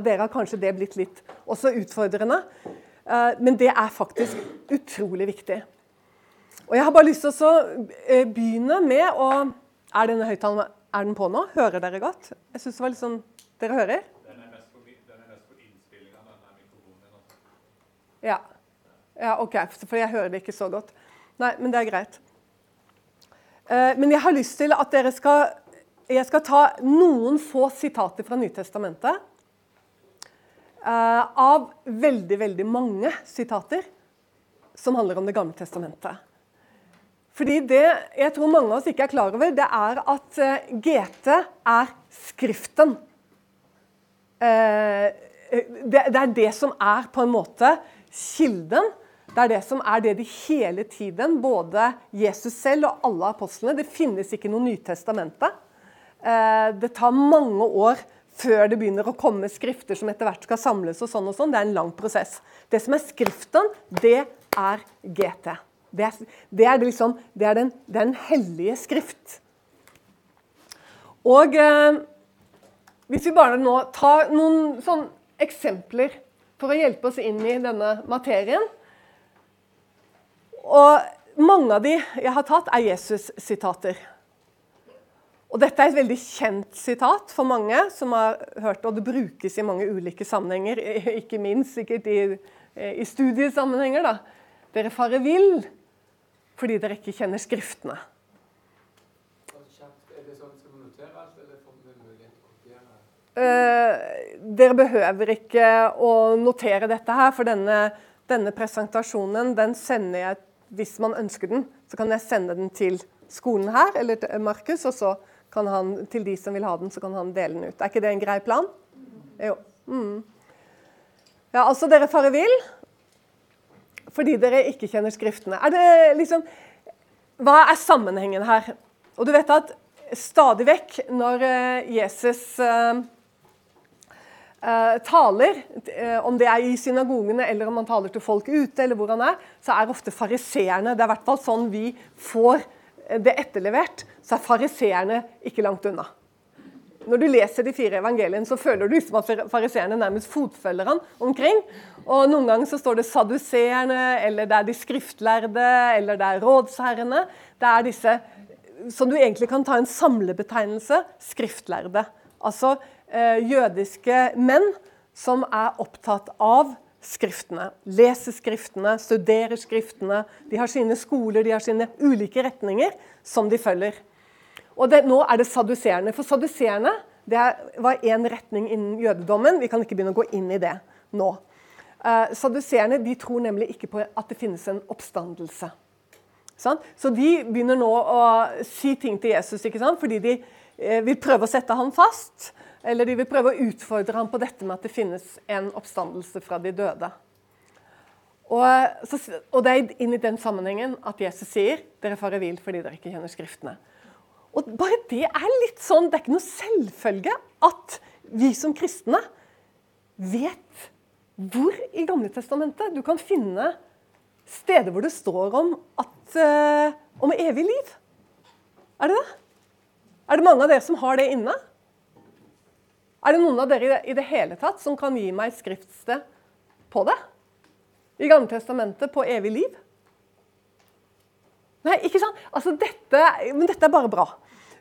Dere har kanskje det blitt litt også utfordrende. Eh, men det er faktisk utrolig viktig. Og Jeg har bare lyst til å eh, begynne med å Er denne høyttaleren er den på nå? Hører dere godt? Jeg synes det var litt sånn Dere hører? Den er mest for, på innspillinga, denne mikrofonen Ja. ja. OK. For jeg hører det ikke så godt. Nei, men det er greit. Eh, Men jeg har lyst til at dere skal Jeg skal ta noen få sitater fra Nytestamentet. Eh, Av veldig, veldig mange sitater som handler om Det gamle testamentet. Fordi det jeg tror mange av oss ikke er klar over, det er at eh, GT er Skriften. Eh, det, er det som er på en måte kilden. Det er det som er det de hele tiden, både Jesus selv og alle apostlene Det finnes ikke noe Nytestamente. Eh, det tar mange år før det begynner å komme skrifter som etter hvert skal samles. og sånn og sånn. Det er en lang prosess. Det som er Skriften, det er GT. Det er, det er, liksom, det er den, den hellige skrift. Og eh, hvis vi bare nå tar noen sånn eksempler for å hjelpe oss inn i denne materien Og mange av de jeg har tatt, er Jesus-sitater. Og Dette er et veldig kjent sitat for mange som har hørt og det brukes i mange ulike sammenhenger. Ikke minst sikkert i, i studiesammenhenger. da. Dere farer vill fordi dere ikke kjenner Skriftene. Eh, dere behøver ikke å notere dette her, for denne, denne presentasjonen den sender jeg hvis man ønsker den. Så kan jeg sende den til skolen her, eller til Markus, og så kan han, til de som vil ha den, så kan han dele den ut. Er ikke det en grei plan? Jo. Mm. Ja, altså, dere farer vill fordi dere ikke kjenner Skriftene. Er det liksom Hva er sammenhengen her? Og du vet at stadig vekk når eh, Jesus eh, eh, taler, om det er i synagogene eller om han taler til folk ute, eller hvor han er, så er ofte fariseerne Det er i hvert fall sånn vi får det etterlevert. Så er fariseerne ikke langt unna. Når du leser de fire evangeliene, så føler du som at fariseerne nærmest fotfølger han omkring. Og Noen ganger så står det saduseerne, eller det er de skriftlærde, eller det er rådsherrene. Det er disse som du egentlig kan ta en samlebetegnelse skriftlærde. Altså eh, jødiske menn som er opptatt av skriftene. Leser skriftene, studerer skriftene. De har sine skoler, de har sine ulike retninger som de følger. Og det, Nå er det saduserende. For saduserende det var én retning innen jødedommen. Vi kan ikke begynne å gå inn i det nå. Uh, saduserende de tror nemlig ikke på at det finnes en oppstandelse. Sånn? Så de begynner nå å si ting til Jesus ikke sant? fordi de uh, vil prøve å sette ham fast. Eller de vil prøve å utfordre ham på dette med at det finnes en oppstandelse fra de døde. Og, så, og det er inn i den sammenhengen at Jesus sier dere farer vill fordi dere ikke kjenner Skriftene. Og bare det er litt sånn, det er ikke noe selvfølge at vi som kristne vet hvor i Gamle Testamentet du kan finne steder hvor det står om, at, uh, om evig liv. Er det det? Er det mange av dere som har det inne? Er det noen av dere i det, hele tatt som kan gi meg skriftsted på det? I Gamle Testamentet på evig liv? Nei, ikke sant? Altså, dette, men dette er bare bra.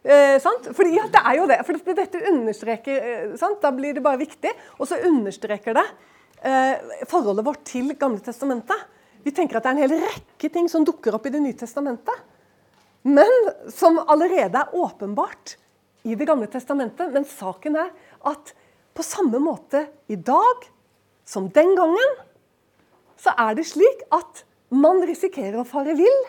Eh, Fordi ja, det er jo det. For dette understreker eh, sant? Da blir det bare viktig. Og så understreker det eh, forholdet vårt til Gamle testamentet. Vi tenker at det er en hel rekke ting som dukker opp i Det nye testamentet. Men som allerede er åpenbart i Det gamle testamentet. Men saken er at på samme måte i dag som den gangen, så er det slik at man risikerer å fare vill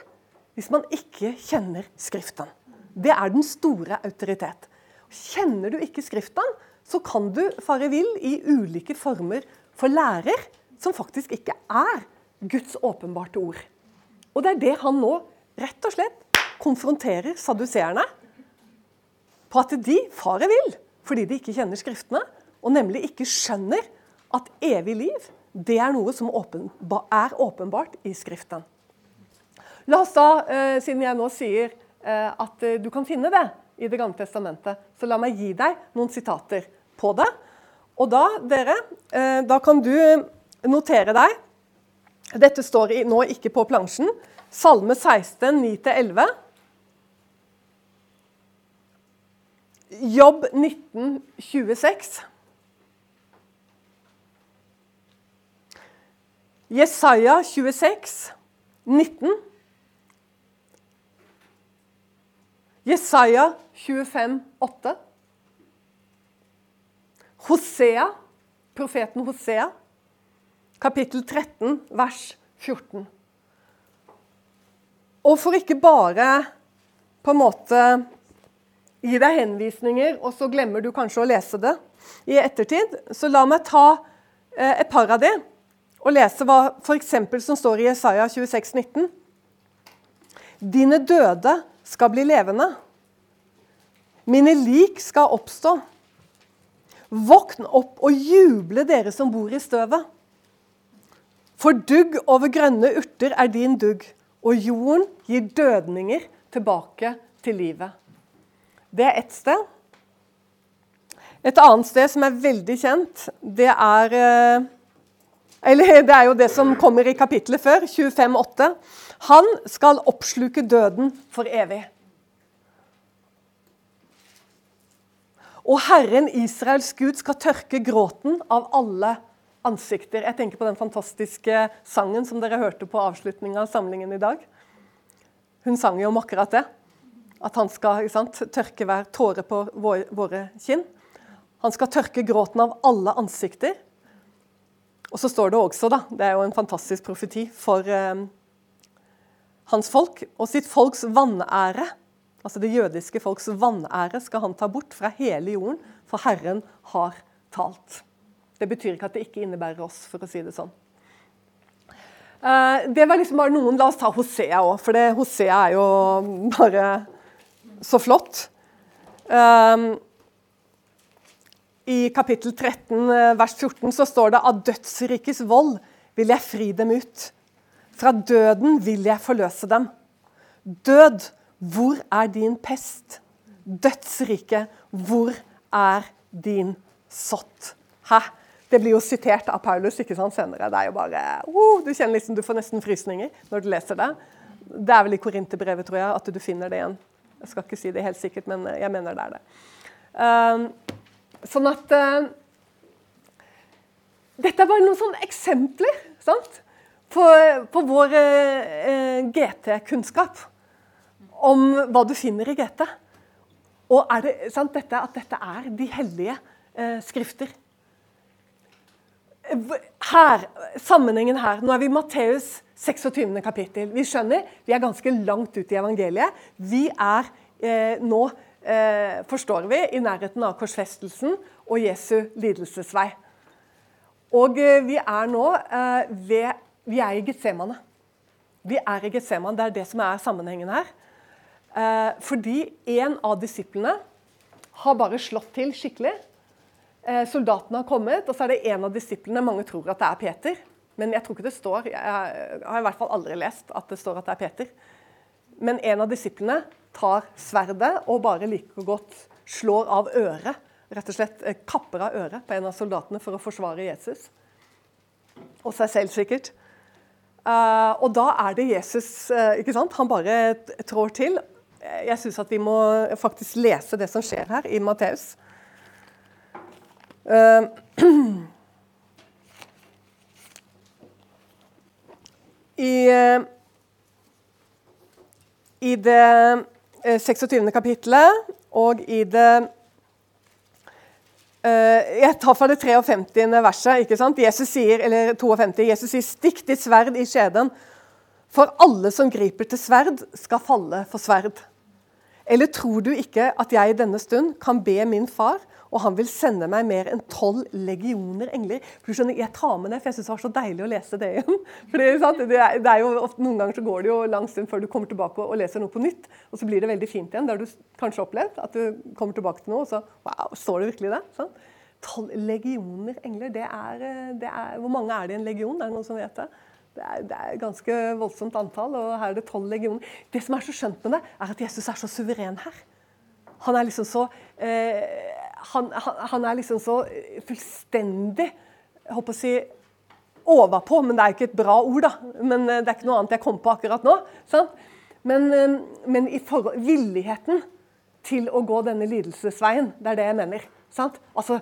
hvis man ikke kjenner Skriften. Det er den store autoritet. Kjenner du ikke Skriften, så kan du fare vill i ulike former for lærer som faktisk ikke er Guds åpenbarte ord. Og det er det han nå rett og slett konfronterer saduseerne på at de farer vill fordi de ikke kjenner Skriftene, og nemlig ikke skjønner at evig liv det er noe som er åpenbart i Skriften. La oss da, eh, siden jeg nå sier eh, at eh, du kan finne det i Det gamle testamentet, så la meg gi deg noen sitater på det. Og da, dere, da kan du notere deg Dette står nå ikke på plansjen. Salme 16, 9-11. Jobb 19, 26. Jesaja 26, 19. Jesaja 25, 8. Hosea, profeten Hosea, kapittel 13, vers 14. Og for ikke bare på en måte gi deg henvisninger, og så glemmer du kanskje å lese det i ettertid, så la meg ta eh, et par av de og lese hva f.eks. som står i Jesaja 26, 19. Dine døde skal bli levende. Mine lik skal oppstå. Våkn opp og juble, dere som bor i støvet. For dugg over grønne urter er din dugg, og jorden gir dødninger tilbake til livet. Det er ett sted. Et annet sted som er veldig kjent, det er eh, Eller det er jo det som kommer i kapittelet før, 25,8. Han skal oppsluke døden for evig. Og Herren Israels Gud skal tørke gråten av alle ansikter. Jeg tenker på den fantastiske sangen som dere hørte på avslutninga av samlingen i dag. Hun sang jo om akkurat det. At han skal sant, tørke hver tåre på våre kinn. Han skal tørke gråten av alle ansikter. Og så står det også, da, det er jo en fantastisk profeti for eh, hans folk og sitt folks vanære altså det jødiske folks vanære, skal han ta bort fra hele jorden, for Herren har talt. Det betyr ikke at det ikke innebærer oss, for å si det sånn. Eh, det var liksom bare noen, La oss ta Hosea òg, for det, Hosea er jo bare så flott. Um, I kapittel 13 eh, vers 14 så står det av dødsrikes vold vil jeg fri dem ut. Fra døden vil jeg forløse dem. Død, hvor er din pest? Dødsrike, hvor er din sott? Hæ? Det blir jo sitert av Paulus ikke sant, senere. Det er jo bare, uh, Du kjenner liksom, du får nesten frysninger når du leser det. Det er vel i Korinterbrevet, tror jeg, at du finner det igjen. Jeg skal ikke si det helt sikkert, men jeg mener det er det. Uh, sånn at uh, Dette er bare noen sånne eksempler sant? på, på vår uh, GT-kunnskap om hva du finner i GT. Og er det sant, dette, at dette er de hellige eh, skrifter. Her, Sammenhengen her Nå er vi i Matteus 26. kapittel. Vi skjønner vi er ganske langt ute i evangeliet. Vi er eh, nå, eh, forstår vi, i nærheten av korsfestelsen og Jesu lidelsesvei. Og eh, vi er nå eh, ved Vi er i Getsemane. Vi er i Getsemane, Det er det som er sammenhengen her. Eh, fordi en av disiplene har bare slått til skikkelig. Eh, soldatene har kommet, og så er det en av disiplene Mange tror at det er Peter, men jeg tror ikke det står. Jeg har i hvert fall aldri lest at det står at det er Peter. Men en av disiplene tar sverdet og bare like godt slår av øret. Rett og slett eh, kapper av øret på en av soldatene for å forsvare Jesus. Og seg selv, sikkert. Uh, og da er det Jesus ikke sant? Han bare trår til jeg syns at vi må faktisk lese det som skjer her i Matteus. Uh, I, uh, I det 26. Eh, kapittelet og i det uh, Jeg tar fra det 53. verset. ikke sant? Jesus sier, eller 52, Jesus sier 'stikk ditt sverd i skjeden', for alle som griper til sverd, skal falle for sverd. Eller tror du ikke at jeg i denne stund kan be min far, og han vil sende meg mer enn tolv legioner engler? For du skjønner, Jeg tar med det, for jeg syns det var så deilig å lese det igjen. For det, det, er, det er jo ofte, Noen ganger så går det jo lang stund før du kommer tilbake og, leser noe på nytt, og så blir det veldig fint igjen. Det har du kanskje opplevd, at du kommer tilbake til noe, og så wow, står det virkelig? Sånn. Tolv legioner engler, det er, det er, Hvor mange er det i en legion? Er det noen som vet det? Det er, det er ganske voldsomt antall, og her er det tolv legioner. Det som er så skjønt med det, er at Jesus er så suveren her. Han er liksom så eh, han, han, er liksom så fullstendig jeg håper å si, overpå, men det er ikke et bra ord. da. Men eh, Det er ikke noe annet jeg kom på akkurat nå. Sant? Men, eh, men i forhold, villigheten til å gå denne lidelsesveien, det er det jeg mener. Sant? Altså,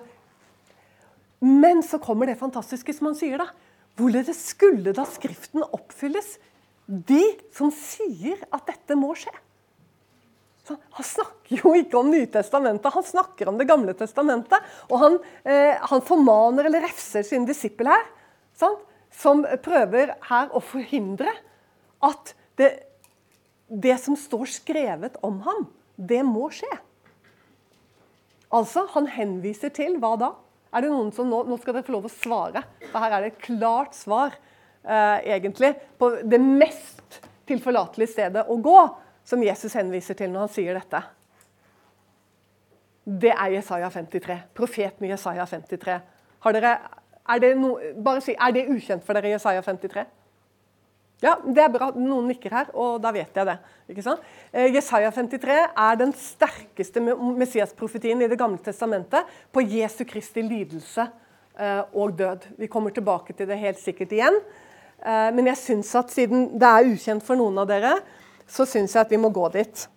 men så kommer det fantastiske som han sier, da. Hvorledes skulle da Skriften oppfylles? De som sier at dette må skje. Han snakker jo ikke om Nytestamentet, han snakker om Det gamle testamentet. Og han, eh, han formaner eller refser sin disippel her, sant? som prøver her å forhindre at det, det som står skrevet om ham, det må skje. Altså, han henviser til hva da? Er det noen som Nå, nå skal dere få lov å svare, for her er det et klart svar, eh, egentlig, på det mest tilforlatelige stedet å gå som Jesus henviser til når han sier dette. Det er Jesaja 53. Profeten Jesaja 53. Har dere, er det no, si, er det ukjent for dere, Jesaja 53? Ja, det er bra. Noen nikker her, og da vet jeg det. ikke sant? Eh, Jesaja 53 er den sterkeste Messias-profetien i Det gamle testamentet på Jesu Kristi lidelse eh, og død. Vi kommer tilbake til det helt sikkert igjen. Eh, men jeg syns at siden det er ukjent for noen av dere, så syns jeg at vi må gå dit.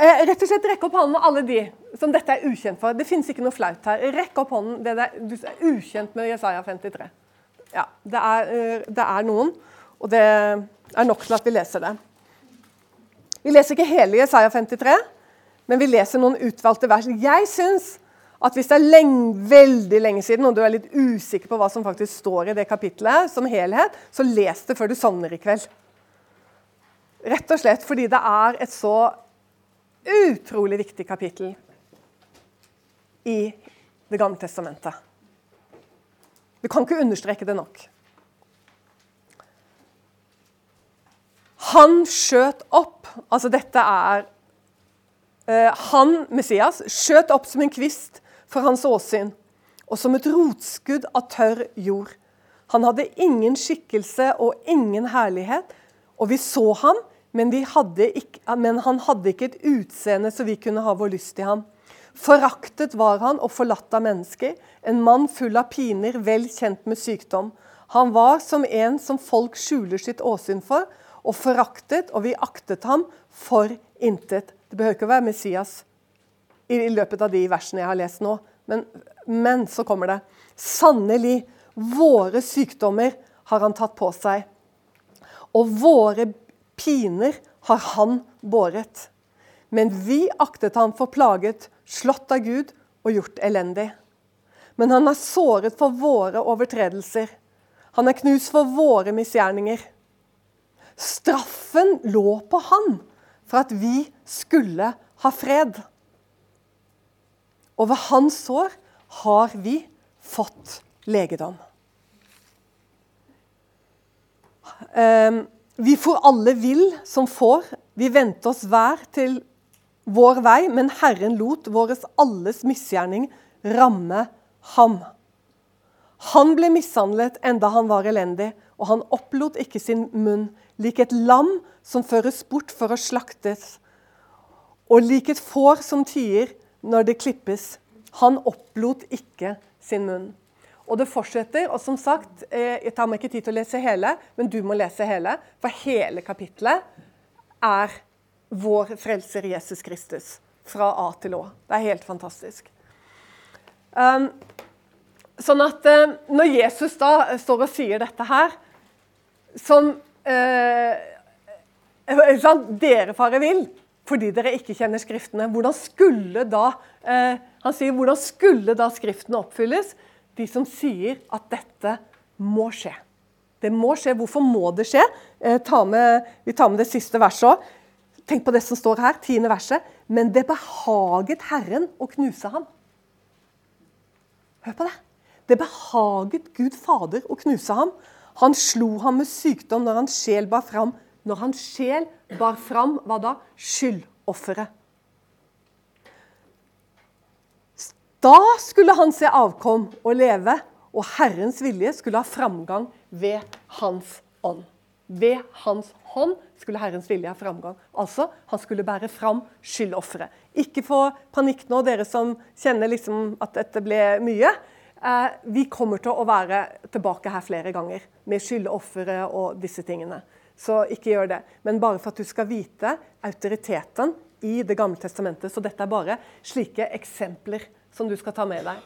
Eh, rett og slett rekke opp hånden alle de som dette er ukjent for. Det finnes ikke noe flaut her. Rekk opp hånden det der, du er ukjent med Jesaja 53. Ja, det er, eh, det er noen, og det er nok til at vi leser det. Vi leser ikke hele Jesaja 53, men vi leser noen utvalgte vers. Jeg syns at hvis det er lenge, veldig lenge siden, og du er litt usikker på hva som faktisk står i det kapitlet som helhet, så les det før du sovner i kveld. Rett og slett fordi det er et så utrolig viktig kapittel i Det gamle testamentet. Du kan ikke understreke det nok. Han skjøt opp Altså, dette er uh, Han, Messias, skjøt opp som en kvist for hans åsyn, og som et rotskudd av tørr jord. Han hadde ingen skikkelse og ingen herlighet, og vi så ham, men, ikke, men han hadde ikke et utseende så vi kunne ha vår lyst i ham. Foraktet var han og forlatt av mennesker, en mann full av piner, vel kjent med sykdom. Han var som en som folk skjuler sitt åsyn for, og foraktet, og vi aktet ham for intet. Det behøver ikke å være Messias i løpet av de versene jeg har lest nå. Men, men så kommer det. Sannelig, våre sykdommer har han tatt på seg. Og våre piner har han båret. Men vi aktet ham for plaget, slått av Gud og gjort elendig. Men han er såret for våre overtredelser. Han er knust for våre misgjerninger. Straffen lå på han for at vi skulle ha fred. Over hans sår har vi fått legedom. Ehm, vi får alle vill som får. Vi vendte oss hver til vår vei, men Herren lot våres alles misgjerning ramme ham. Han ble mishandlet enda han var elendig, og han opplot ikke sin munn, lik et lam som føres bort for å slaktes, og lik et får som tier når det klippes. Han opplot ikke sin munn. Og det fortsetter. Og som sagt, eh, jeg tar meg ikke tid til å lese hele, men du må lese hele. For hele kapittelet er vår frelser Jesus Kristus. Fra A til Å. Det er helt fantastisk. Um, sånn at uh, når Jesus da står og sier dette her, som uh, Dere farer vill fordi dere ikke kjenner Skriftene. Hvordan skulle da eh, han sier, hvordan skulle da Skriftene oppfylles? De som sier at dette må skje. Det må skje. Hvorfor må det skje? Eh, ta med, vi tar med det siste verset òg. Tenk på det som står her, tiende verset. Men det behaget Herren å knuse ham. Hør på det. Det behaget Gud Fader å knuse ham. Han slo ham med sykdom når hans sjel bar fram når hans sjel bar fram hva da? Skyldofferet. Da skulle han se avkom og leve, og Herrens vilje skulle ha framgang ved hans ånd. Ved hans hånd skulle Herrens vilje ha framgang. Altså, han skulle bære fram skyldofferet. Ikke få panikk nå, dere som kjenner liksom at dette ble mye. Eh, vi kommer til å være tilbake her flere ganger med skyldofferet og disse tingene. Så ikke gjør det. Men bare for at du skal vite autoriteten i Det gamle testamentet. Så dette er bare slike eksempler som du skal ta med deg.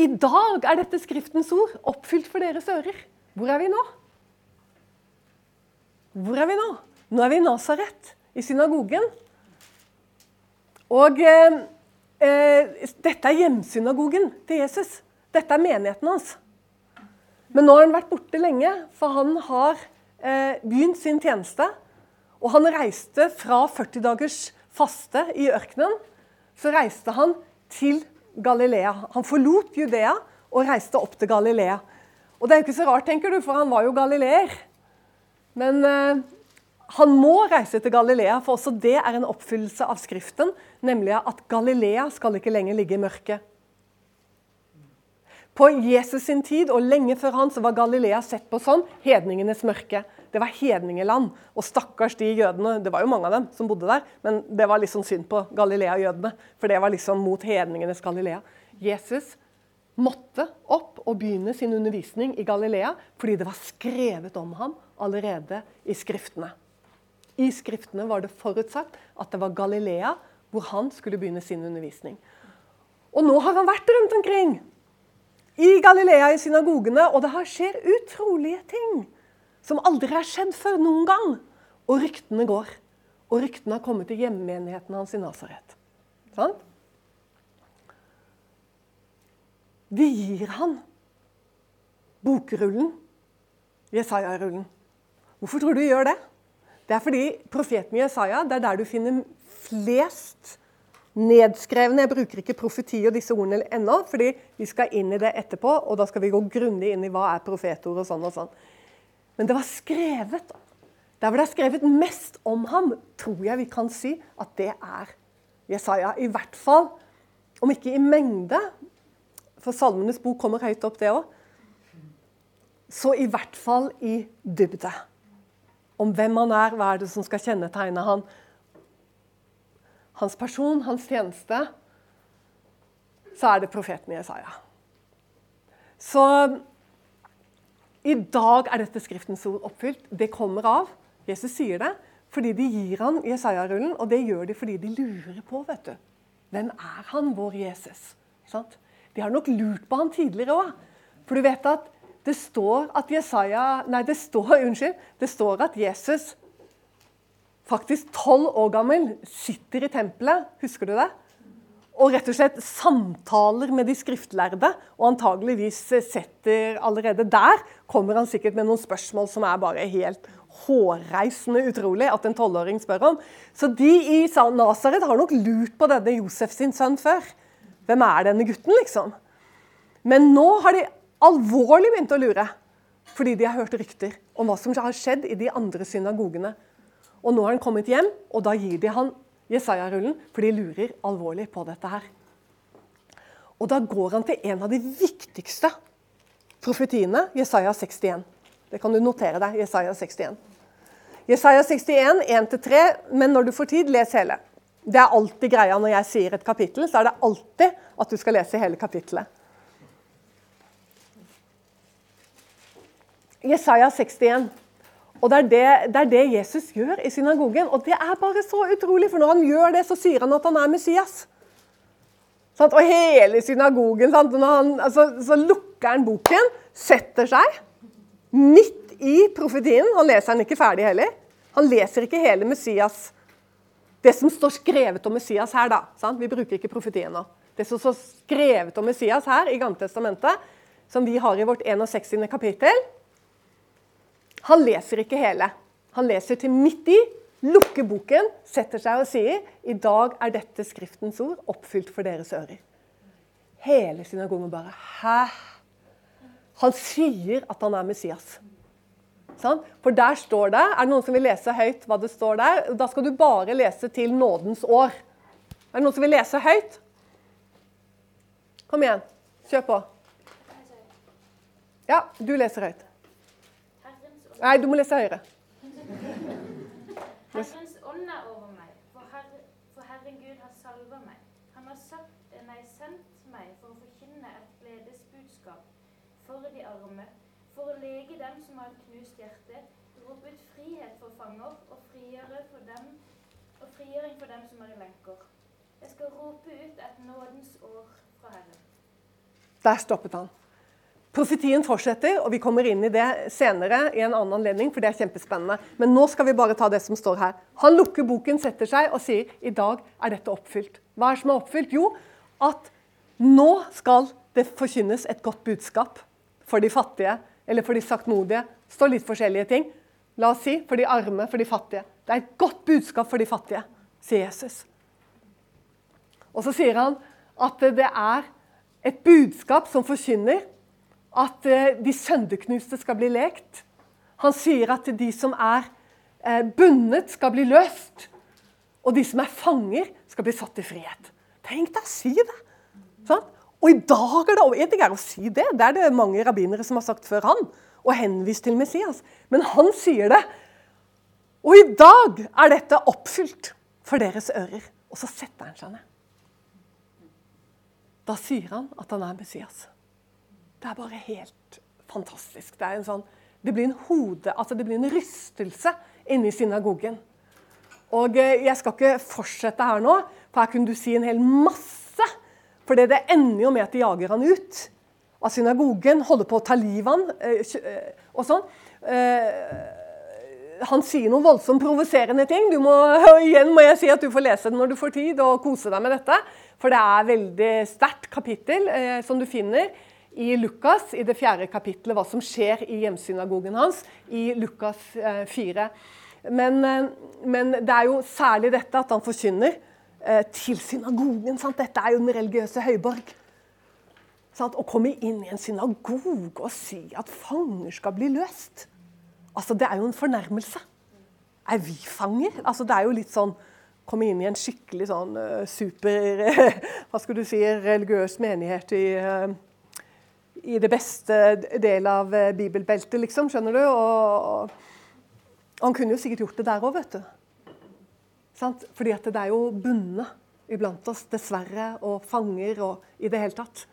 I dag er dette Skriftens ord oppfylt for deres ører. Hvor er vi nå? Hvor er vi nå? Nå er vi i Nasaret, i synagogen. Og eh, eh, dette er hjemsynagogen til Jesus. Dette er menigheten hans. Men nå har han vært borte lenge, for han har begynt sin tjeneste. Og han reiste fra 40 dagers faste i ørkenen. Så reiste han til Galilea. Han forlot Judea og reiste opp til Galilea. Og det er jo ikke så rart, tenker du, for han var jo galileer. Men eh, han må reise til Galilea, for også det er en oppfyllelse av Skriften, nemlig at Galilea skal ikke lenger ligge i mørket. På Jesus sin tid og lenge før han så var Galilea sett på sånn hedningenes mørke. Det var hedningeland. Og stakkars de jødene, det var jo mange av dem som bodde der, men det var liksom synd på Galilea-jødene, for det var liksom mot hedningenes Galilea. Jesus måtte opp og begynne sin undervisning i Galilea fordi det var skrevet om ham allerede i Skriftene. I Skriftene var det forutsagt at det var Galilea hvor han skulle begynne sin undervisning. Og nå har han vært rundt omkring i Galilea, i synagogene, og det har skjedd utrolige ting som aldri har skjedd før noen gang. Og ryktene går. Og ryktene har kommet til hjemmenigheten hans i Nasaret. Sånn? De gir han bokrullen, Jesaja-rullen. Hvorfor tror du de gjør det? Det er fordi profeten Jesaja det er der du finner flest nedskrevne Jeg bruker ikke profeti og disse ordene ennå, fordi vi skal inn i det etterpå. Og da skal vi gå grundig inn i hva er profetord og sånn og sånn. Men det var skrevet. Der hvor det er skrevet mest om ham, tror jeg vi kan si at det er Jesaja. I hvert fall, om ikke i mengde, for Salmenes bok kommer høyt opp, det òg, så i hvert fall i dybde. Om hvem han er, hva er det som skal kjennetegne han. Hans person, hans tjeneste. Så er det profeten Jesaja. Så i dag er dette Skriftens ord oppfylt. Det kommer av, Jesus sier det, fordi de gir han Jesaja-rullen. Og det gjør de fordi de lurer på, vet du. Hvem er han, vår Jesus? Sant? De har nok lurt på han tidligere òg. For du vet at det står at Jesaja Nei, det står, unnskyld, det står at Jesus, faktisk tolv år gammel, sitter i tempelet. Husker du det? Og rett og slett samtaler med de skriftlærde. Og antageligvis setter allerede der kommer han sikkert med noen spørsmål som er bare helt hårreisende utrolig at en tolvåring spør om. Så de i Nasaret har nok lurt på denne Josef sin sønn før. Hvem er denne gutten, liksom? Men nå har de alvorlig begynt å lure. Fordi de har hørt rykter om hva som har skjedd i de andre synagogene. Og nå har han kommet hjem, og da gir de han Jesaja-rullen, for de lurer alvorlig på dette her. Og da går han til en av de viktigste profetiene, Jesaja 61. Det kan du notere deg. Jesaja 61. Jesaja 61, 1-3, men når du får tid, les hele. Det er alltid greia når jeg sier et kapittel, så er det alltid at du skal lese hele kapittelet. Jesaja 61. Og det er det, det er det, Jesus gjør i synagogen. Og det er bare så utrolig, for når han gjør det, så sier han at han er Messias. Og hele synagogen han, altså, Så lukker han boken, setter seg midt i profetien. Han leser den ikke ferdig heller. Han leser ikke hele Messias' Det som står skrevet om Messias her, da. Sant? Vi bruker ikke profetien nå. Det som står skrevet om Messias her i Gamletestamentet, som vi har i vårt 61. kapittel Han leser ikke hele. Han leser til midt i, lukker boken, setter seg og sier i dag er dette Skriftens ord oppfylt for deres ører. Hele synagogen bare Hæ? Han sier at han er Messias. Sånn? For der står det Er det noen som vil lese høyt hva det står der? Da skal du bare lese til nådens år. Er det noen som vil lese høyt? Kom igjen. Kjør på. Ja, du leser høyt. Nei, du må lese høyere. Herrens ånd er over meg, for, Herre, for Herren Gud har salva meg. Han har sagt, nei, sendt meg for å forkynne et gledesbudskap for de arme, for å lege dem som har et knust hjerte, rope ut frihet for fanger og for dem, og frigjøring for dem som er i lenker. Jeg skal rope ut et nådens år fra Herren. Der stoppet han. Profetien fortsetter, og vi kommer inn i det senere i en annen anledning, for det er kjempespennende. Men nå skal vi bare ta det som står her. Han lukker boken, setter seg og sier i dag er dette oppfylt. Hva er det som er oppfylt? Jo, at nå skal det forkynnes et godt budskap for de fattige, eller for de saktmodige. Det står litt forskjellige ting. La oss si for de arme, for de fattige. Det er et godt budskap for de fattige, sier Jesus. Og så sier han at det er et budskap som forkynner at eh, de sønderknuste skal bli lekt. Han sier at de som er eh, bundet, skal bli løst. Og de som er fanger, skal bli satt i frihet. Tenk deg å si det! Sånn? Og i dag er det en ting er å si det, det er det mange rabbinere som har sagt før han, og henvist til Messias. Men han sier det. Og i dag er dette oppfylt for deres ører. Og så setter han seg ned. Da sier han at han er Messias. Det er bare helt fantastisk. Det, en sånn, det blir en hode, altså det blir en rystelse inni synagogen. Og eh, Jeg skal ikke fortsette her nå, for her kunne du si en hel masse. For det ender jo med at de jager han ut av synagogen, holder på å ta livet av han eh, eh, og sånn. Han sier noen voldsomt provoserende ting. Du må, igjen må jeg si at du får lese den når du får tid, og kose deg med dette. For det er veldig sterkt kapittel som du finner i Lukas, i det fjerde kapittelet, hva som skjer i hjemsynagogen hans, i Lukas eh, 4. Men, eh, men det er jo særlig dette at han forkynner eh, til synagogen. Sant? Dette er jo den religiøse høyborg. Sant? Å komme inn i en synagoge og si at fanger skal bli løst, altså det er jo en fornærmelse. Er vi fanger? Altså det er jo litt sånn Komme inn i en skikkelig sånn eh, super Hva skal du si religiøs menighet i eh, i det beste del av eh, bibelbeltet, liksom. Skjønner du? Og, og han kunne jo sikkert gjort det der òg, vet du. Sant? Fordi at det er jo bundet iblant oss, dessverre, og fanger og i det hele tatt.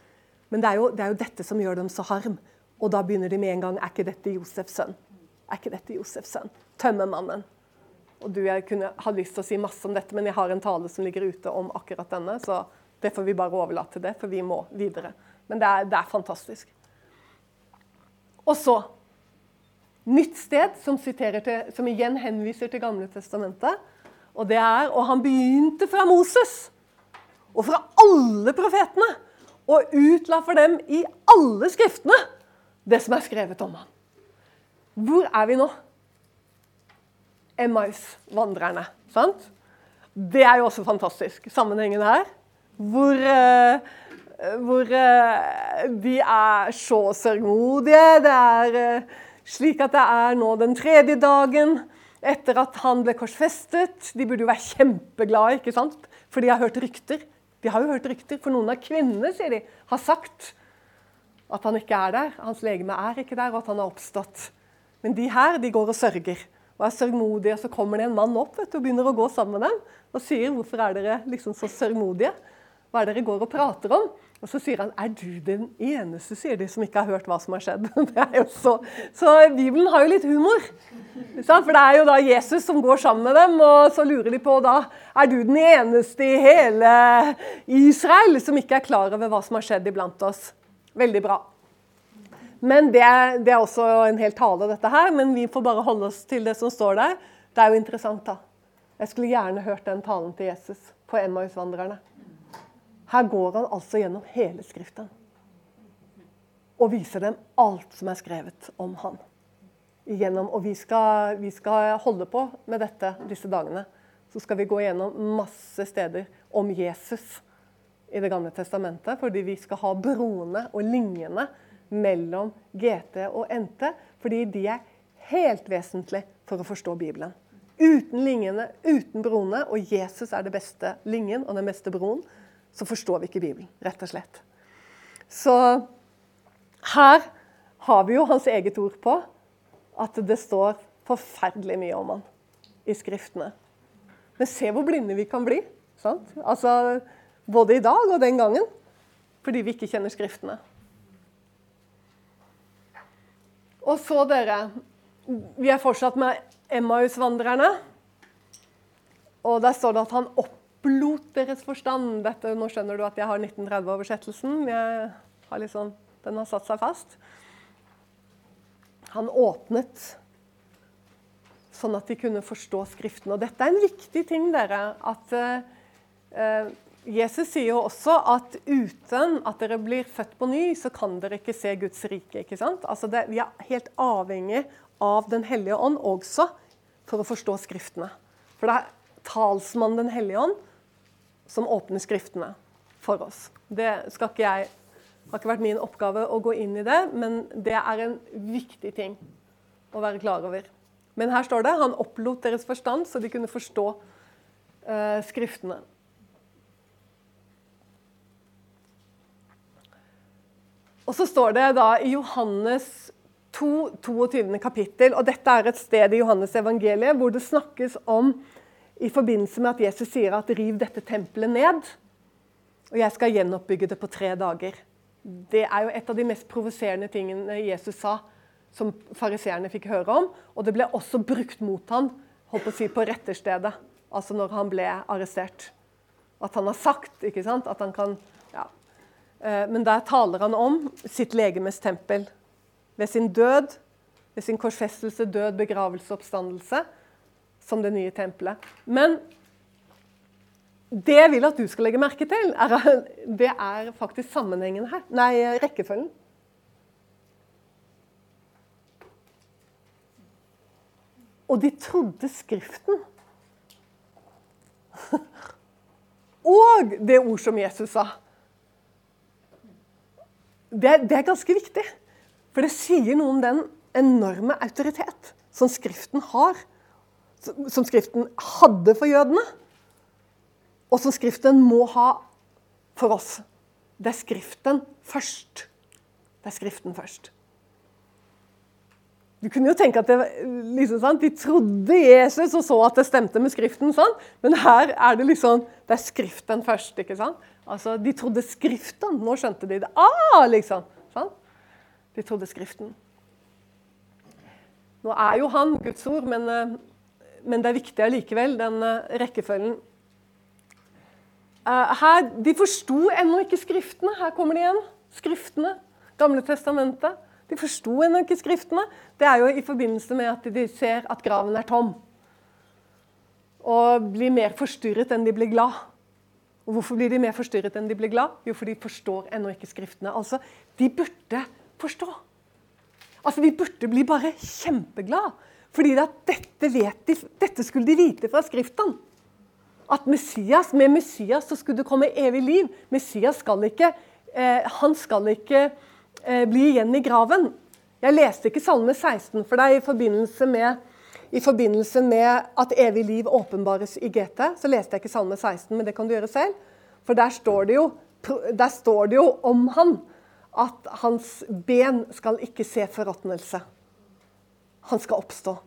Men det er, jo, det er jo dette som gjør dem så harm. Og da begynner de med en gang Er ikke dette Josefs sønn? Er ikke dette Josefs sønn? Tømmermannen. Og du, Jeg kunne ha lyst til å si masse om dette, men jeg har en tale som ligger ute om akkurat denne, så det får vi bare overlate til det, for vi må videre. Men det er, det er fantastisk. Og så Nytt sted som, til, som igjen henviser til Gamle testamentet. Og det er Og han begynte fra Moses og fra alle profetene og utla for dem i alle skriftene det som er skrevet om ham. Hvor er vi nå? Emmaus-vandrerne. sant? Det er jo også fantastisk, sammenhengen her. Hvor, eh, hvor eh, de er så sørgmodige. Det er eh, slik at det er nå den tredje dagen etter at han ble korsfestet. De burde jo være kjempeglade, ikke sant? For de har hørt rykter. De har jo hørt rykter, For noen av kvinnene sier de, har sagt at han ikke er der. Hans legeme er ikke der, og at han har oppstått. Men de her de går og sørger og er sørgmodige. Og så kommer det en mann opp vet du, og begynner å gå sammen med dem og sier hvorfor er dere liksom så sørgmodige? Hva er det dere går og prater om? Og så sier han er du den eneste sier de, som ikke har hørt hva som har skjedd. Så, så Bibelen har jo litt humor. For det er jo da Jesus som går sammen med dem, og så lurer de på da er du den eneste i hele Israel som ikke er klar over hva som har skjedd iblant oss. Veldig bra. Men det er, det er også en hel tale, dette her. Men vi får bare holde oss til det som står der. Det er jo interessant, da. Jeg skulle gjerne hørt den talen til Jesus på Emmausvandrerne. Her går han altså gjennom hele Skriften og viser dem alt som er skrevet om han. Igjennom, og vi skal, vi skal holde på med dette disse dagene. Så skal vi gå gjennom masse steder om Jesus i Det gamle testamentet, fordi vi skal ha broene og linjene mellom GT og NT, fordi de er helt vesentlige for å forstå Bibelen. Uten linjene, uten broene, og Jesus er det beste linjen og den beste broen, så forstår vi ikke Bibelen, rett og slett. Så her har vi jo hans eget ord på at det står forferdelig mye om han i Skriftene. Men se hvor blinde vi kan bli. Sant? Altså, både i dag og den gangen. Fordi vi ikke kjenner Skriftene. Og så, dere Vi er fortsatt med Emmaus-vandrerne. Og der står det at han opplot deres forstand. Dette, nå skjønner du at jeg har 1930-oversettelsen. Jeg sånn, Den har satt seg fast. Han åpnet sånn at de kunne forstå Skriften. Og dette er en viktig ting, dere. At eh, Jesus sier jo også at uten at dere blir født på ny, så kan dere ikke se Guds rike. ikke sant? Altså det, vi er helt avhengig av Den hellige ånd også for å forstå Skriftene. For det er talsmannen Den hellige ånd som åpner Skriftene for oss. Det skal ikke jeg har ikke vært min oppgave å gå inn i det, men det er en viktig ting å være klar over. Men her står det han opplot deres forstand så de kunne forstå eh, Skriftene. Og så står det da i Johannes 2, 22. kapittel, og dette er et sted i Johannes evangeliet hvor det snakkes om i forbindelse med at Jesus sier at 'riv dette tempelet ned', og jeg skal gjenoppbygge det på tre dager. Det er jo et av de mest provoserende tingene Jesus sa, som fariseerne fikk høre om. Og det ble også brukt mot ham holdt på å si, på retterstedet, altså når han ble arrestert. At han har sagt ikke sant? at han kan ja. Eh, men der taler han om sitt legemes tempel. Ved sin død, ved sin korsfestelse, død, begravelse, oppstandelse, som det nye tempelet. Men det jeg vil at du skal legge merke til, er, det er faktisk sammenhengen her. Nei, rekkefølgen. Og de trodde Skriften. Og det ord som Jesus sa. Det, det, er ganske viktig. For det sier noe om den enorme autoritet som Skriften har. Som Skriften hadde for jødene, og som Skriften må ha for oss. Det er Skriften først. Det er Skriften først. Du kunne jo tenke at det, liksom, sant? De trodde Jesus og så at det stemte med Skriften. Sant? Men her er det liksom Det er Skriften først. ikke sant? Altså, De trodde Skriften. Nå skjønte de det. Ah, liksom! Sant? De trodde Skriften. Nå er jo han Guds ord, men, eh, men det er viktig allikevel, den eh, rekkefølgen. Eh, her, de forsto ennå ikke Skriftene. Her kommer de igjen. Skriftene. Gamle testamentet. De forsto ennå ikke Skriftene. Det er jo i forbindelse med at de ser at graven er tom. Og blir mer forstyrret enn de blir glad. Og Hvorfor blir de mer forstyrret enn de blir glad? Jo, for de forstår ennå ikke Skriftene. Altså, De burde forstå. Altså, De burde bli bare kjempeglad. Fordi dette, de, dette skulle de vite fra Skriftene. At Messias, med Messias så skulle det komme evig liv. Messias skal ikke, eh, han skal ikke Eh, bli igjen i graven. Jeg leste ikke Salme 16 for deg i forbindelse med, i forbindelse med at evig liv åpenbares i GT. Så leste jeg ikke Salme 16, men det kan du gjøre selv. For der står det jo, står det jo om han at hans ben skal ikke se forråtnelse. Han skal oppstå.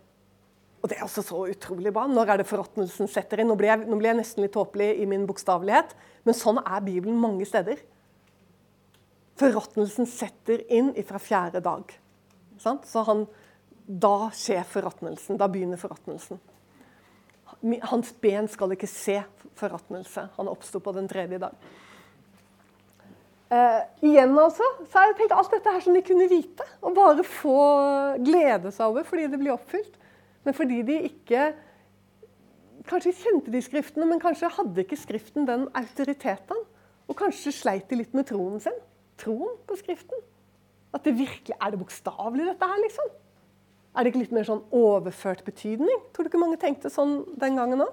Og det er også så utrolig bra. Når er det forråtnelsen setter inn? Nå blir, jeg, nå blir jeg nesten litt tåpelig i min bokstavelighet, men sånn er Bibelen mange steder. Forråtnelsen setter inn fra fjerde dag. Så han, da skjer forråtnelsen. Da begynner forråtnelsen. Hans ben skal ikke se forråtnelse. Han oppsto på den tredje dag. Eh, igjen altså, så har jeg tenkt alt dette her som de kunne vite. Og bare få glede seg over fordi det blir oppfylt. Men fordi de ikke Kanskje kjente de Skriftene, men kanskje hadde ikke Skriften den autoriteten. Og kanskje sleit de litt med troen sin troen på Skriften? At det virkelig Er det bokstavelig, dette her, liksom? Er det ikke litt mer sånn overført betydning? Tror du ikke mange tenkte sånn den gangen òg?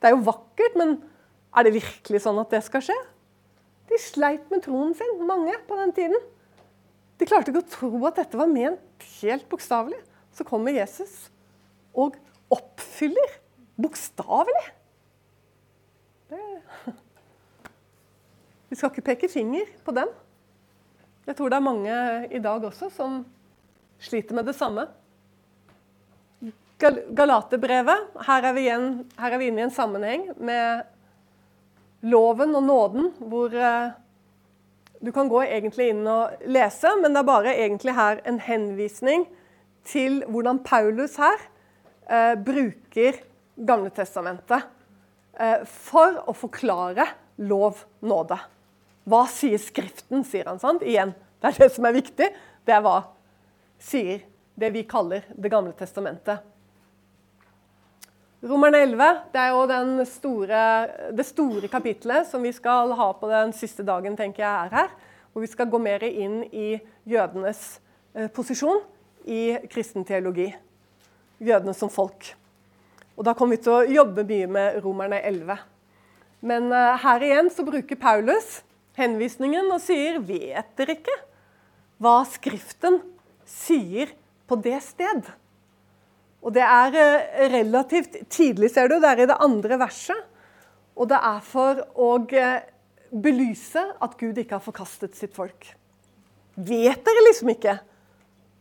Det er jo vakkert, men er det virkelig sånn at det skal skje? De sleit med troen sin, mange på den tiden. De klarte ikke å tro at dette var ment helt bokstavelig. Så kommer Jesus og oppfyller bokstavelig. Vi skal ikke peke finger på dem. Jeg tror det er mange i dag også som sliter med det samme. Gal Galaterbrevet. Her er, vi igjen, her er vi inne i en sammenheng med loven og nåden, hvor eh, du kan gå egentlig inn og lese, men det er bare egentlig her en henvisning til hvordan Paulus her eh, bruker Gamle testamentet eh, for å forklare lov, nåde. Hva sier Skriften, sier han. sant? Igjen, det er det som er viktig. Det er hva sier det vi kaller Det gamle testamentet. Romerne 11 det er jo store, det store kapitlet som vi skal ha på den siste dagen, tenker jeg er her. Hvor vi skal gå mer inn i jødenes eh, posisjon i kristen teologi. Jødene som folk. Og Da kommer vi til å jobbe mye med Romerne 11. Men eh, her igjen så bruker Paulus henvisningen og sier Vet dere ikke hva Skriften sier på det sted? Og det er uh, relativt tidlig, ser du. Det er i det andre verset. Og det er for å uh, belyse at Gud ikke har forkastet sitt folk. Vet dere liksom ikke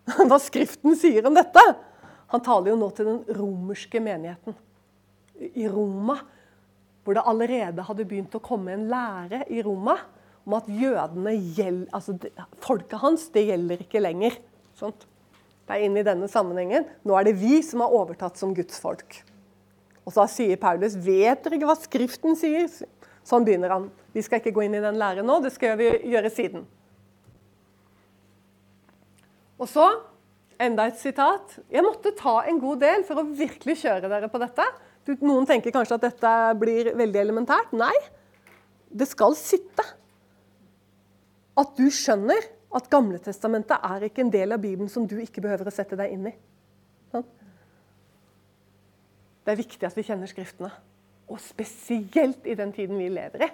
hva Skriften sier om dette? Han taler jo nå til den romerske menigheten i Roma. Hvor det allerede hadde begynt å komme en lære i Roma om at jødene gjeld, altså Folket hans det gjelder ikke lenger. Sånt. Det er inn i denne sammenhengen. Nå er det vi som har overtatt som Guds folk. Og så sier Paulus, 'Vet dere ikke hva Skriften sier?' Sånn begynner han. Vi skal ikke gå inn i den læren nå, det skal vi gjøre siden. Og så enda et sitat. Jeg måtte ta en god del for å virkelig kjøre dere på dette. Noen tenker kanskje at dette blir veldig elementært. Nei, det skal sitte. At du skjønner at Gamletestamentet er ikke en del av Bibelen som du ikke behøver å sette deg inn i. Det er viktig at vi kjenner Skriftene. Og spesielt i den tiden vi lever i,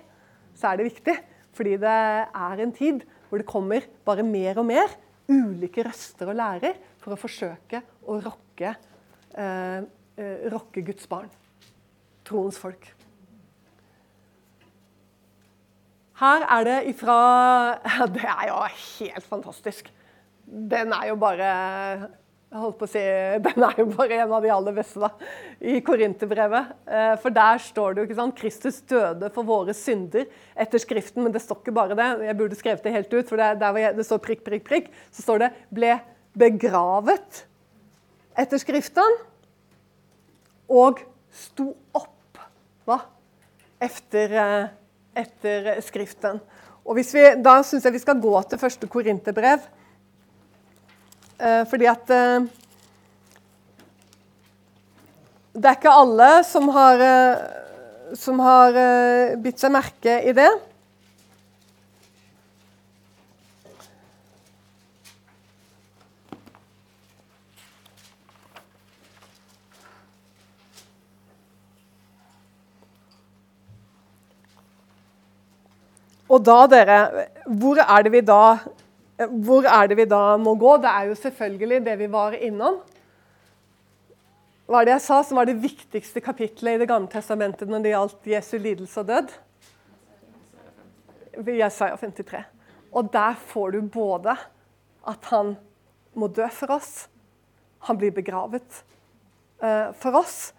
så er det viktig. Fordi det er en tid hvor det kommer bare mer og mer ulike røster og lærer for å forsøke å rokke, eh, eh, rokke Guds barn. Troens folk. Her er det ifra Det er jo helt fantastisk. Den er jo bare jeg holdt på å si, Den er jo bare en av de aller beste da, i Korinterbrevet. Eh, for der står det jo ikke sant, Kristus døde for våre synder etter Skriften. Men det står ikke bare det. Jeg burde skrevet det helt ut, for det, der det står prikk, prikk, prikk, så står det 'ble begravet etter Skriften' og 'sto opp' hva? Etter, eh, etter Skriften. Og vi, Da syns jeg vi skal gå til første Korinterbrev. Eh, fordi at eh, Det er ikke alle som har, eh, som har bitt seg merke i det. Og da, dere, hvor er det vi da hvor er det vi da må gå? Det er jo selvfølgelig det vi var innom. Hva er det jeg sa som var det viktigste kapitlet i Det gamle testamentet når det gjaldt Jesu lidelse og død? Jesaja 53. Og der får du både at han må dø for oss, han blir begravet uh, for oss.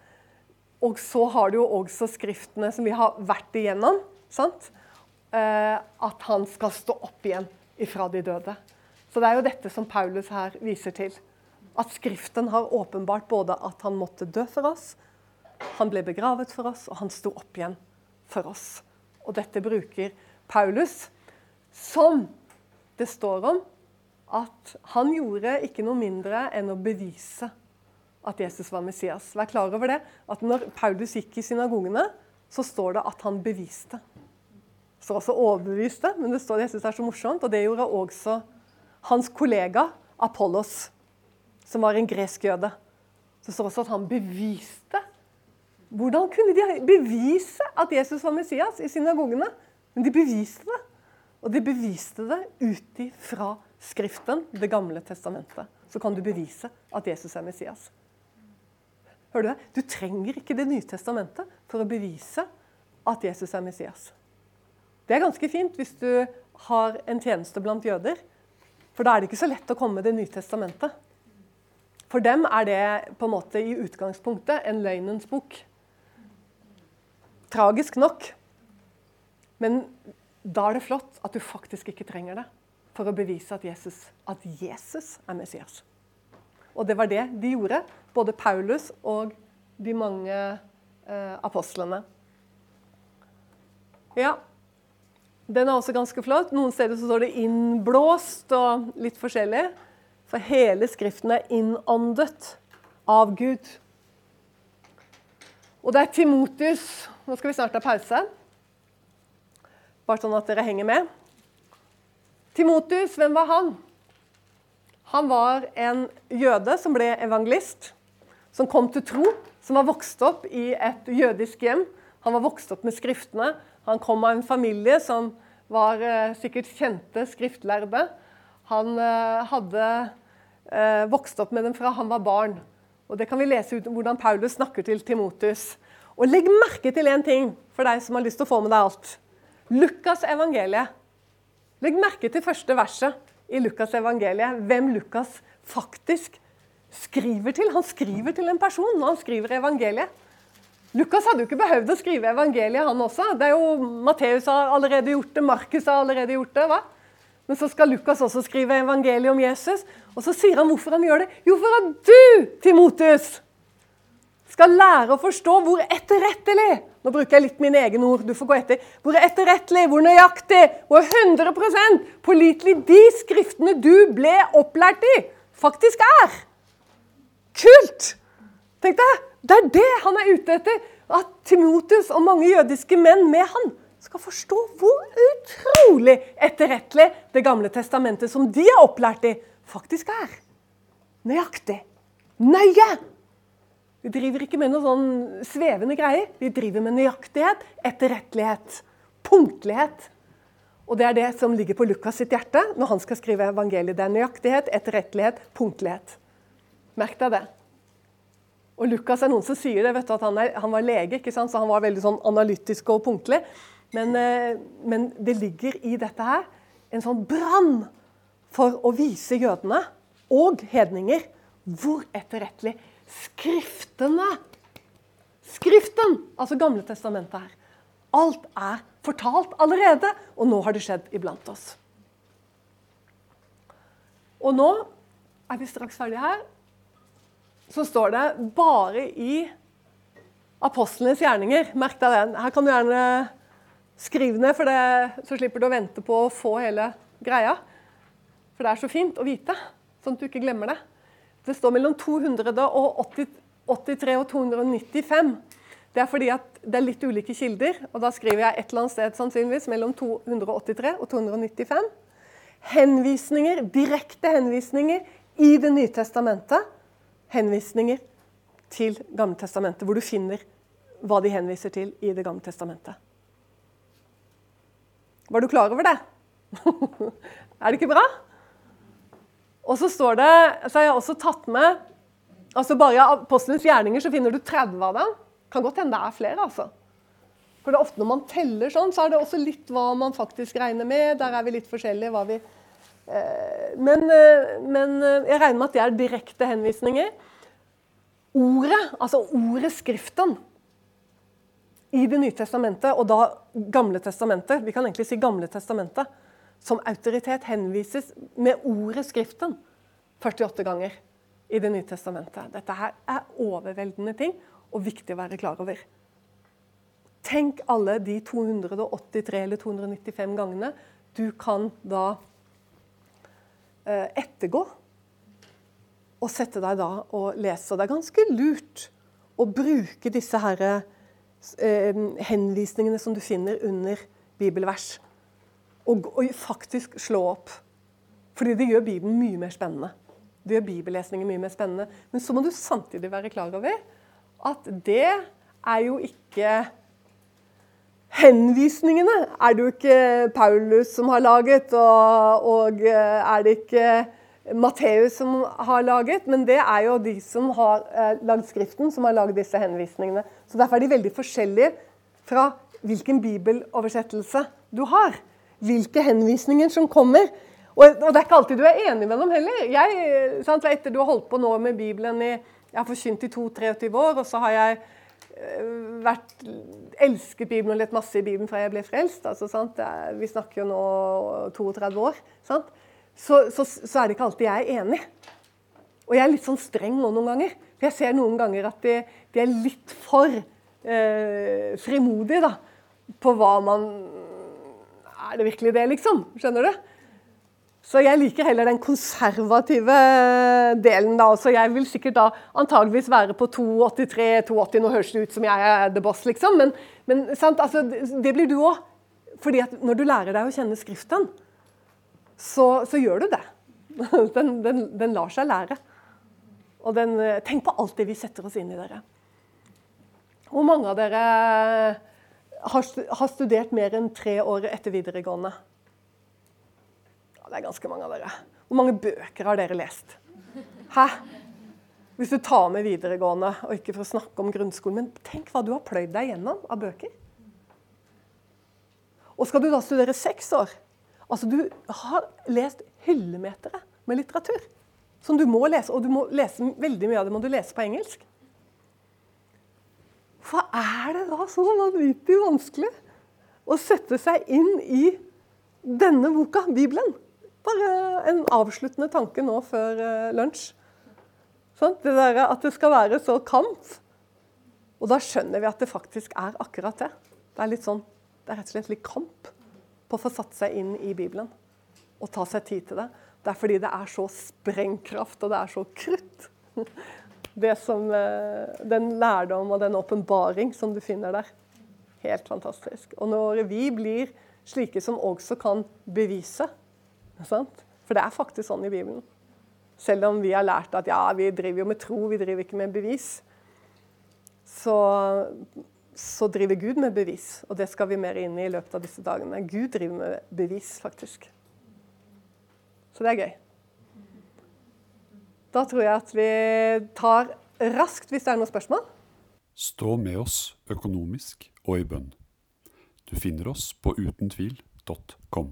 Og så har du jo også skriftene som vi har vært igjennom. sant? Uh, at han skal stå opp igjen ifra de døde. Så det er jo dette som Paulus her viser til. At Skriften har åpenbart både at han måtte dø for oss, han ble begravet for oss, og han sto opp igjen for oss. Og dette bruker Paulus som det står om at han gjorde ikke noe mindre enn å bevise at Jesus var Messias. Vær klar over det, at når Paulus gikk i synagogene, så står det at han beviste. Står også overbeviste, men det står, jeg synes det er så morsomt. Og det gjorde også hans kollega Apollos, som var en gresk jøde. Det står også at han beviste. Hvordan kunne de bevise at Jesus var Messias i synagogene? Men de beviste det. Og de beviste det ut ifra Skriften, Det gamle testamentet. Så kan du bevise at Jesus er Messias. Hører Du det? Du trenger ikke Det nye testamentet for å bevise at Jesus er Messias. Det er ganske fint hvis du har en tjeneste blant jøder. For da er det ikke så lett å komme med Det nye testamentet. For dem er det på en måte i utgangspunktet en løgnens bok. Tragisk nok. Men da er det flott at du faktisk ikke trenger det for å bevise at Jesus, at Jesus er Messias. Og det var det de gjorde, både Paulus og de mange eh, apostlene. Ja, den er også ganske flott. Noen steder så står det 'innblåst' og litt forskjellig. For hele Skriften er innåndet av Gud. Og det er Timotius Nå skal vi snart ha pause. Bare sånn at dere henger med. Timotius, hvem var han? Han var en jøde som ble evangelist. Som kom til tro. Som var vokst opp i et jødisk hjem. Han var vokst opp med Skriftene. Han kom av en familie som var eh, sikkert kjente skriftlærde. Han eh, hadde eh, vokst opp med dem fra han var barn. Og Det kan vi lese ut hvordan Paulus snakker til Timotus. Og legg merke til én ting for deg som har lyst til å få med deg alt. Lukas evangeliet. Legg merke til første verset i Lukas evangeliet. Hvem Lukas faktisk skriver til. Han skriver til en person når han skriver evangeliet. Lukas hadde jo ikke behøvd å skrive evangeliet, han også. Det er jo, Matteus har allerede gjort det, Markus har allerede gjort det. hva? Men så skal Lukas også skrive evangeliet om Jesus. Og så sier han hvorfor han gjør det. Jo, for at du, Timotus, skal lære å forstå hvor etterrettelig Nå bruker jeg litt mine egne ord, du får gå etter. Hvor etterrettelig, hvor nøyaktig, hvor 100% pålitelig de skriftene du ble opplært i, faktisk er. Kult! Tenk deg, Det er det han er ute etter. At Timotus og mange jødiske menn med han skal forstå hvor utrolig etterrettelig Det gamle testamentet, som de er opplært i, faktisk er. Nøyaktig. Nøye. Vi driver ikke med noe sånn svevende greier. Vi driver med nøyaktighet, etterrettelighet, punktlighet. Og det er det som ligger på Lukas sitt hjerte når han skal skrive evangeliet. Det er nøyaktighet, etterrettelighet, punktlighet. Merk deg det. Og Lukas er noen som sier det, vet du, at han, er, han var lege, ikke sant? så han var veldig sånn analytisk og punktlig. Men, eh, men det ligger i dette her en sånn brann for å vise jødene og hedninger hvor etterrettelig Skriftene Skriften, altså Gamle testamentet her. Alt er fortalt allerede, og nå har det skjedd iblant oss. Og nå er vi straks ferdige her så står det bare i apostlenes gjerninger. Merk deg den. Her kan du gjerne skrive ned, for det, så slipper du å vente på å få hele greia. For det er så fint å vite, sånn at du ikke glemmer det. Det står mellom 283 og 295. Det er fordi at det er litt ulike kilder, og da skriver jeg et eller annet sted sannsynligvis mellom 283 og 295. Henvisninger, direkte henvisninger i Det nye testamentet henvisninger til Gamle testamentet, hvor du finner hva de henviser til i Det gamle testamentet. Var du klar over det? er det ikke bra? Og så står det, så har jeg også tatt med altså Bare i apostelens gjerninger så finner du 30 av dem. Kan godt hende det er flere. altså. For det er ofte Når man teller sånn, så er det også litt hva man faktisk regner med. Der er vi litt forskjellige. hva vi men, eh, men, eh, jeg regner med at det er direkte henvisninger. Ordet, altså ordet Skriften, i Det nye testamentet, og da Gamle testamentet, vi kan egentlig si Gamle testamentet, som autoritet henvises med ordet Skriften 48 ganger i Det nye testamentet. Dette her er overveldende ting og viktig å være klar over. Tenk alle de 283 eller 295 gangene du kan da Eh, ettergå. Og sette deg da og lese. Og det er ganske lurt å bruke disse her, eh, henvisningene som du finner under bibelvers, og, og, faktisk slå opp. Fordi det gjør Bibelen mye mer spennende. Det gjør bibellesningen mye mer spennende. Men så må du samtidig være klar over at det er jo ikke henvisningene er det jo ikke Paulus som har laget, og, og eh, er det ikke Matteus som har laget, men det er jo de som har eh, lagd Skriften, som har laget disse henvisningene. Så Derfor er de veldig forskjellige fra hvilken bibeloversettelse du har. Hvilke henvisninger som kommer. Og, og det er ikke alltid du er enig med dem heller. Jeg, sant, Etter du har holdt på nå med Bibelen i Jeg har forkynt i 22-23 år, og så har jeg eh, vært, elsket Bibelen og lett masse i Bibelen fra jeg ble frelst. Altså? Er- Vi snakker jo nå 32 år. Så, så, så er det ikke alltid jeg er enig. Og jeg er litt sånn streng nå noen ganger. For jeg ser noen ganger at de, de er litt for eh, frimodige da, på hva man Er det virkelig det, liksom? Skjønner du? Så jeg liker heller den konservative delen, da. Så jeg vil sikkert da antageligvis være på 2,83-2,80. Nå høres det ut som jeg er the boss, liksom, men, men? Altså, det, blir du òg. Fordi at når du lærer deg å kjenne Skriften, så, så gjør du det. Den, den, den lar seg lære. Og den, eh, tenk på alt det vi setter oss inn i, dere. Hvor mange av dere har, har studert mer enn tre år etter videregående? Det er ganske mange av dere. Hvor mange bøker har dere lest? Hæ? Hvis du tar med videregående, og ikke for å snakke om grunnskolen, men tenk hva du har pløyd deg gjennom av bøker. Og skal du da studere seks år? Altså, du har lest hyllemetere med litteratur som du må lese, og du må lese, veldig mye av det må du lese på engelsk. Hva er det da så vanvittig vanskelig å sette seg inn i denne boka, Bibelen? Bare en avsluttende tanke nå før eh, lunsj. Sånn? Det der at det skal være så kamp. Og da skjønner vi at det faktisk er akkurat det. Det er, litt sånn, det er rett og slett litt kamp på å få satt seg inn i Bibelen og ta seg tid til det. Det er fordi det er så sprengkraft, og det er så krutt. Det som, eh, den lærdom og den åpenbaring som du finner der. Helt fantastisk. Og når vi blir slike som også kan bevise? For det er faktisk sånn i Bibelen. Selv om vi har lært at ja, vi driver jo med tro, vi driver ikke med bevis. Så, så driver Gud med bevis, og det skal vi mer inn i i løpet av disse dagene. Gud driver med bevis, faktisk. Så det er gøy. Da tror jeg at vi tar raskt, hvis det er noen spørsmål. Stå med oss økonomisk og i bønn. Du finner oss på utentvil.com.